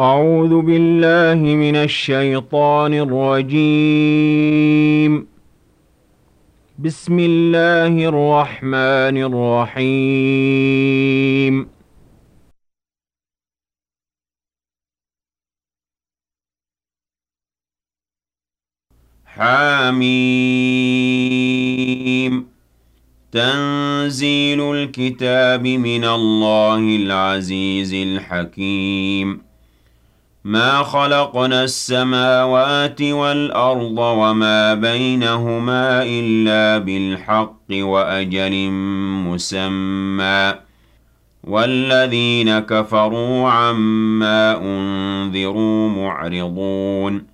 أعوذ بالله من الشيطان الرجيم. بسم الله الرحمن الرحيم. حميم. تنزيل الكتاب من الله العزيز الحكيم. ما خلقنا السماوات والأرض وما بينهما إلا بالحق وأجل مسمى والذين كفروا عما أنذروا معرضون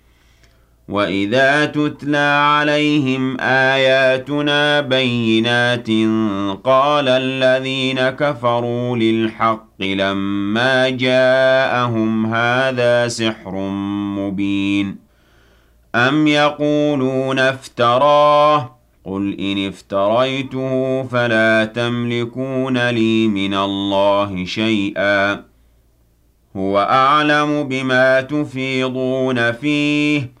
وَإِذَا تُتْلَىٰ عَلَيْهِمْ آيَاتُنَا بَيِّنَاتٍ قَالَ الَّذِينَ كَفَرُوا لِلْحَقِّ لَمَّا جَاءَهُمْ هَٰذَا سِحْرٌ مُّبِينٌ أَمْ يَقُولُونَ افْتَرَاهُ ۖ قُلْ إِنِ افْتَرَيْتُهُ فَلَا تَمْلِكُونَ لِي مِنَ اللَّهِ شَيْئًا هُوَ أَعْلَمُ بِمَا تُفِيضُونَ فِيهِ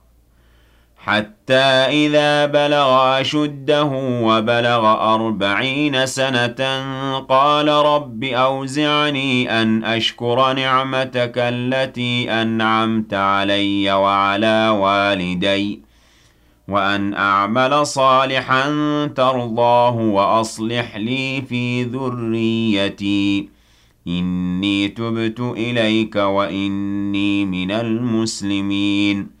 حَتَّىٰ إِذَا بَلَغَ أَشُدَّهُ وَبَلَغَ أَرْبَعِينَ سَنَةً قَالَ رَبِّ أَوْزِعْنِي أَنْ أَشْكُرَ نِعْمَتَكَ الَّتِي أَنْعَمْتَ عَلَيَّ وَعَلَىٰ وَالِدَيَّ وَأَنْ أَعْمَلَ صَالِحًا تَرْضَاهُ وَأَصْلِحْ لِي فِي ذُرِّيَّتِي. إِنِّي تُبْتُ إِلَيْكَ وَإِنِّي مِنَ الْمُسْلِمِينَ.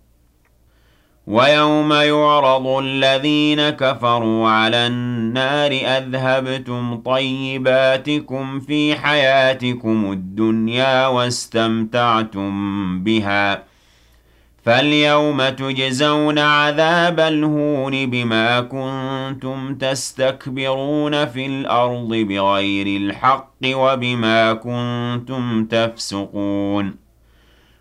ويوم يعرض الذين كفروا على النار أذهبتم طيباتكم في حياتكم الدنيا واستمتعتم بها فاليوم تجزون عذاب الهون بما كنتم تستكبرون في الأرض بغير الحق وبما كنتم تفسقون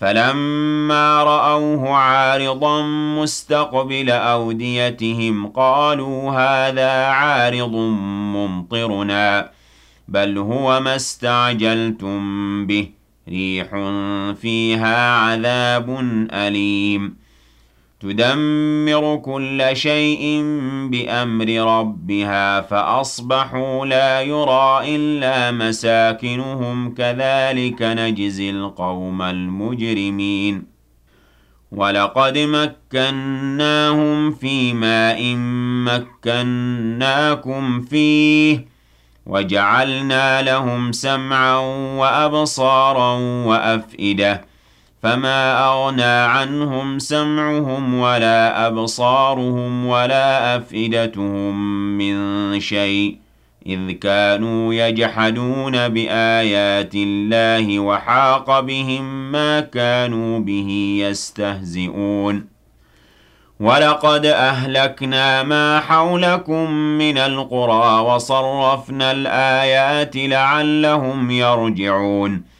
فلما رأوه عارضا مستقبل أوديتهم قالوا هذا عارض ممطرنا بل هو ما استعجلتم به ريح فيها عذاب أليم. تدمر كل شيء بأمر ربها فأصبحوا لا يرى إلا مساكنهم كذلك نجزي القوم المجرمين. ولقد مكناهم في ماء مكناكم فيه وجعلنا لهم سمعا وأبصارا وأفئدة فما أغنى عنهم سمعهم ولا أبصارهم ولا أفئدتهم من شيء إذ كانوا يجحدون بآيات الله وحاق بهم ما كانوا به يستهزئون. ولقد أهلكنا ما حولكم من القرى وصرفنا الآيات لعلهم يرجعون.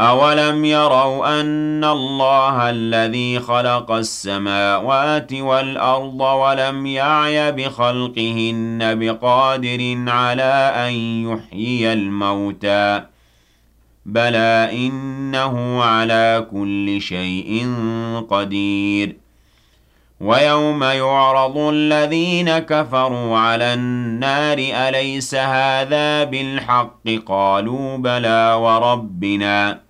أَوَلَمْ يَرَوْا أَنَّ اللَّهَ الَّذِي خَلَقَ السَّمَاوَاتِ وَالْأَرْضَ وَلَمْ يَعْيَ بِخَلْقِهِنَّ بِقَادِرٍ عَلَىٰ أَن يُحْيِيَ الْمَوْتَىٰ ۚ بَلَىٰ إِنَّهُ عَلَىٰ كُلِّ شَيْءٍ قَدِيرٌ وَيَوْمَ يُعْرَضُ الَّذِينَ كَفَرُوا عَلَى النَّارِ أَلَيْسَ هَٰذَا بِالْحَقِّ ۖ قَالُوا بَلَىٰ وَرَبِّنَا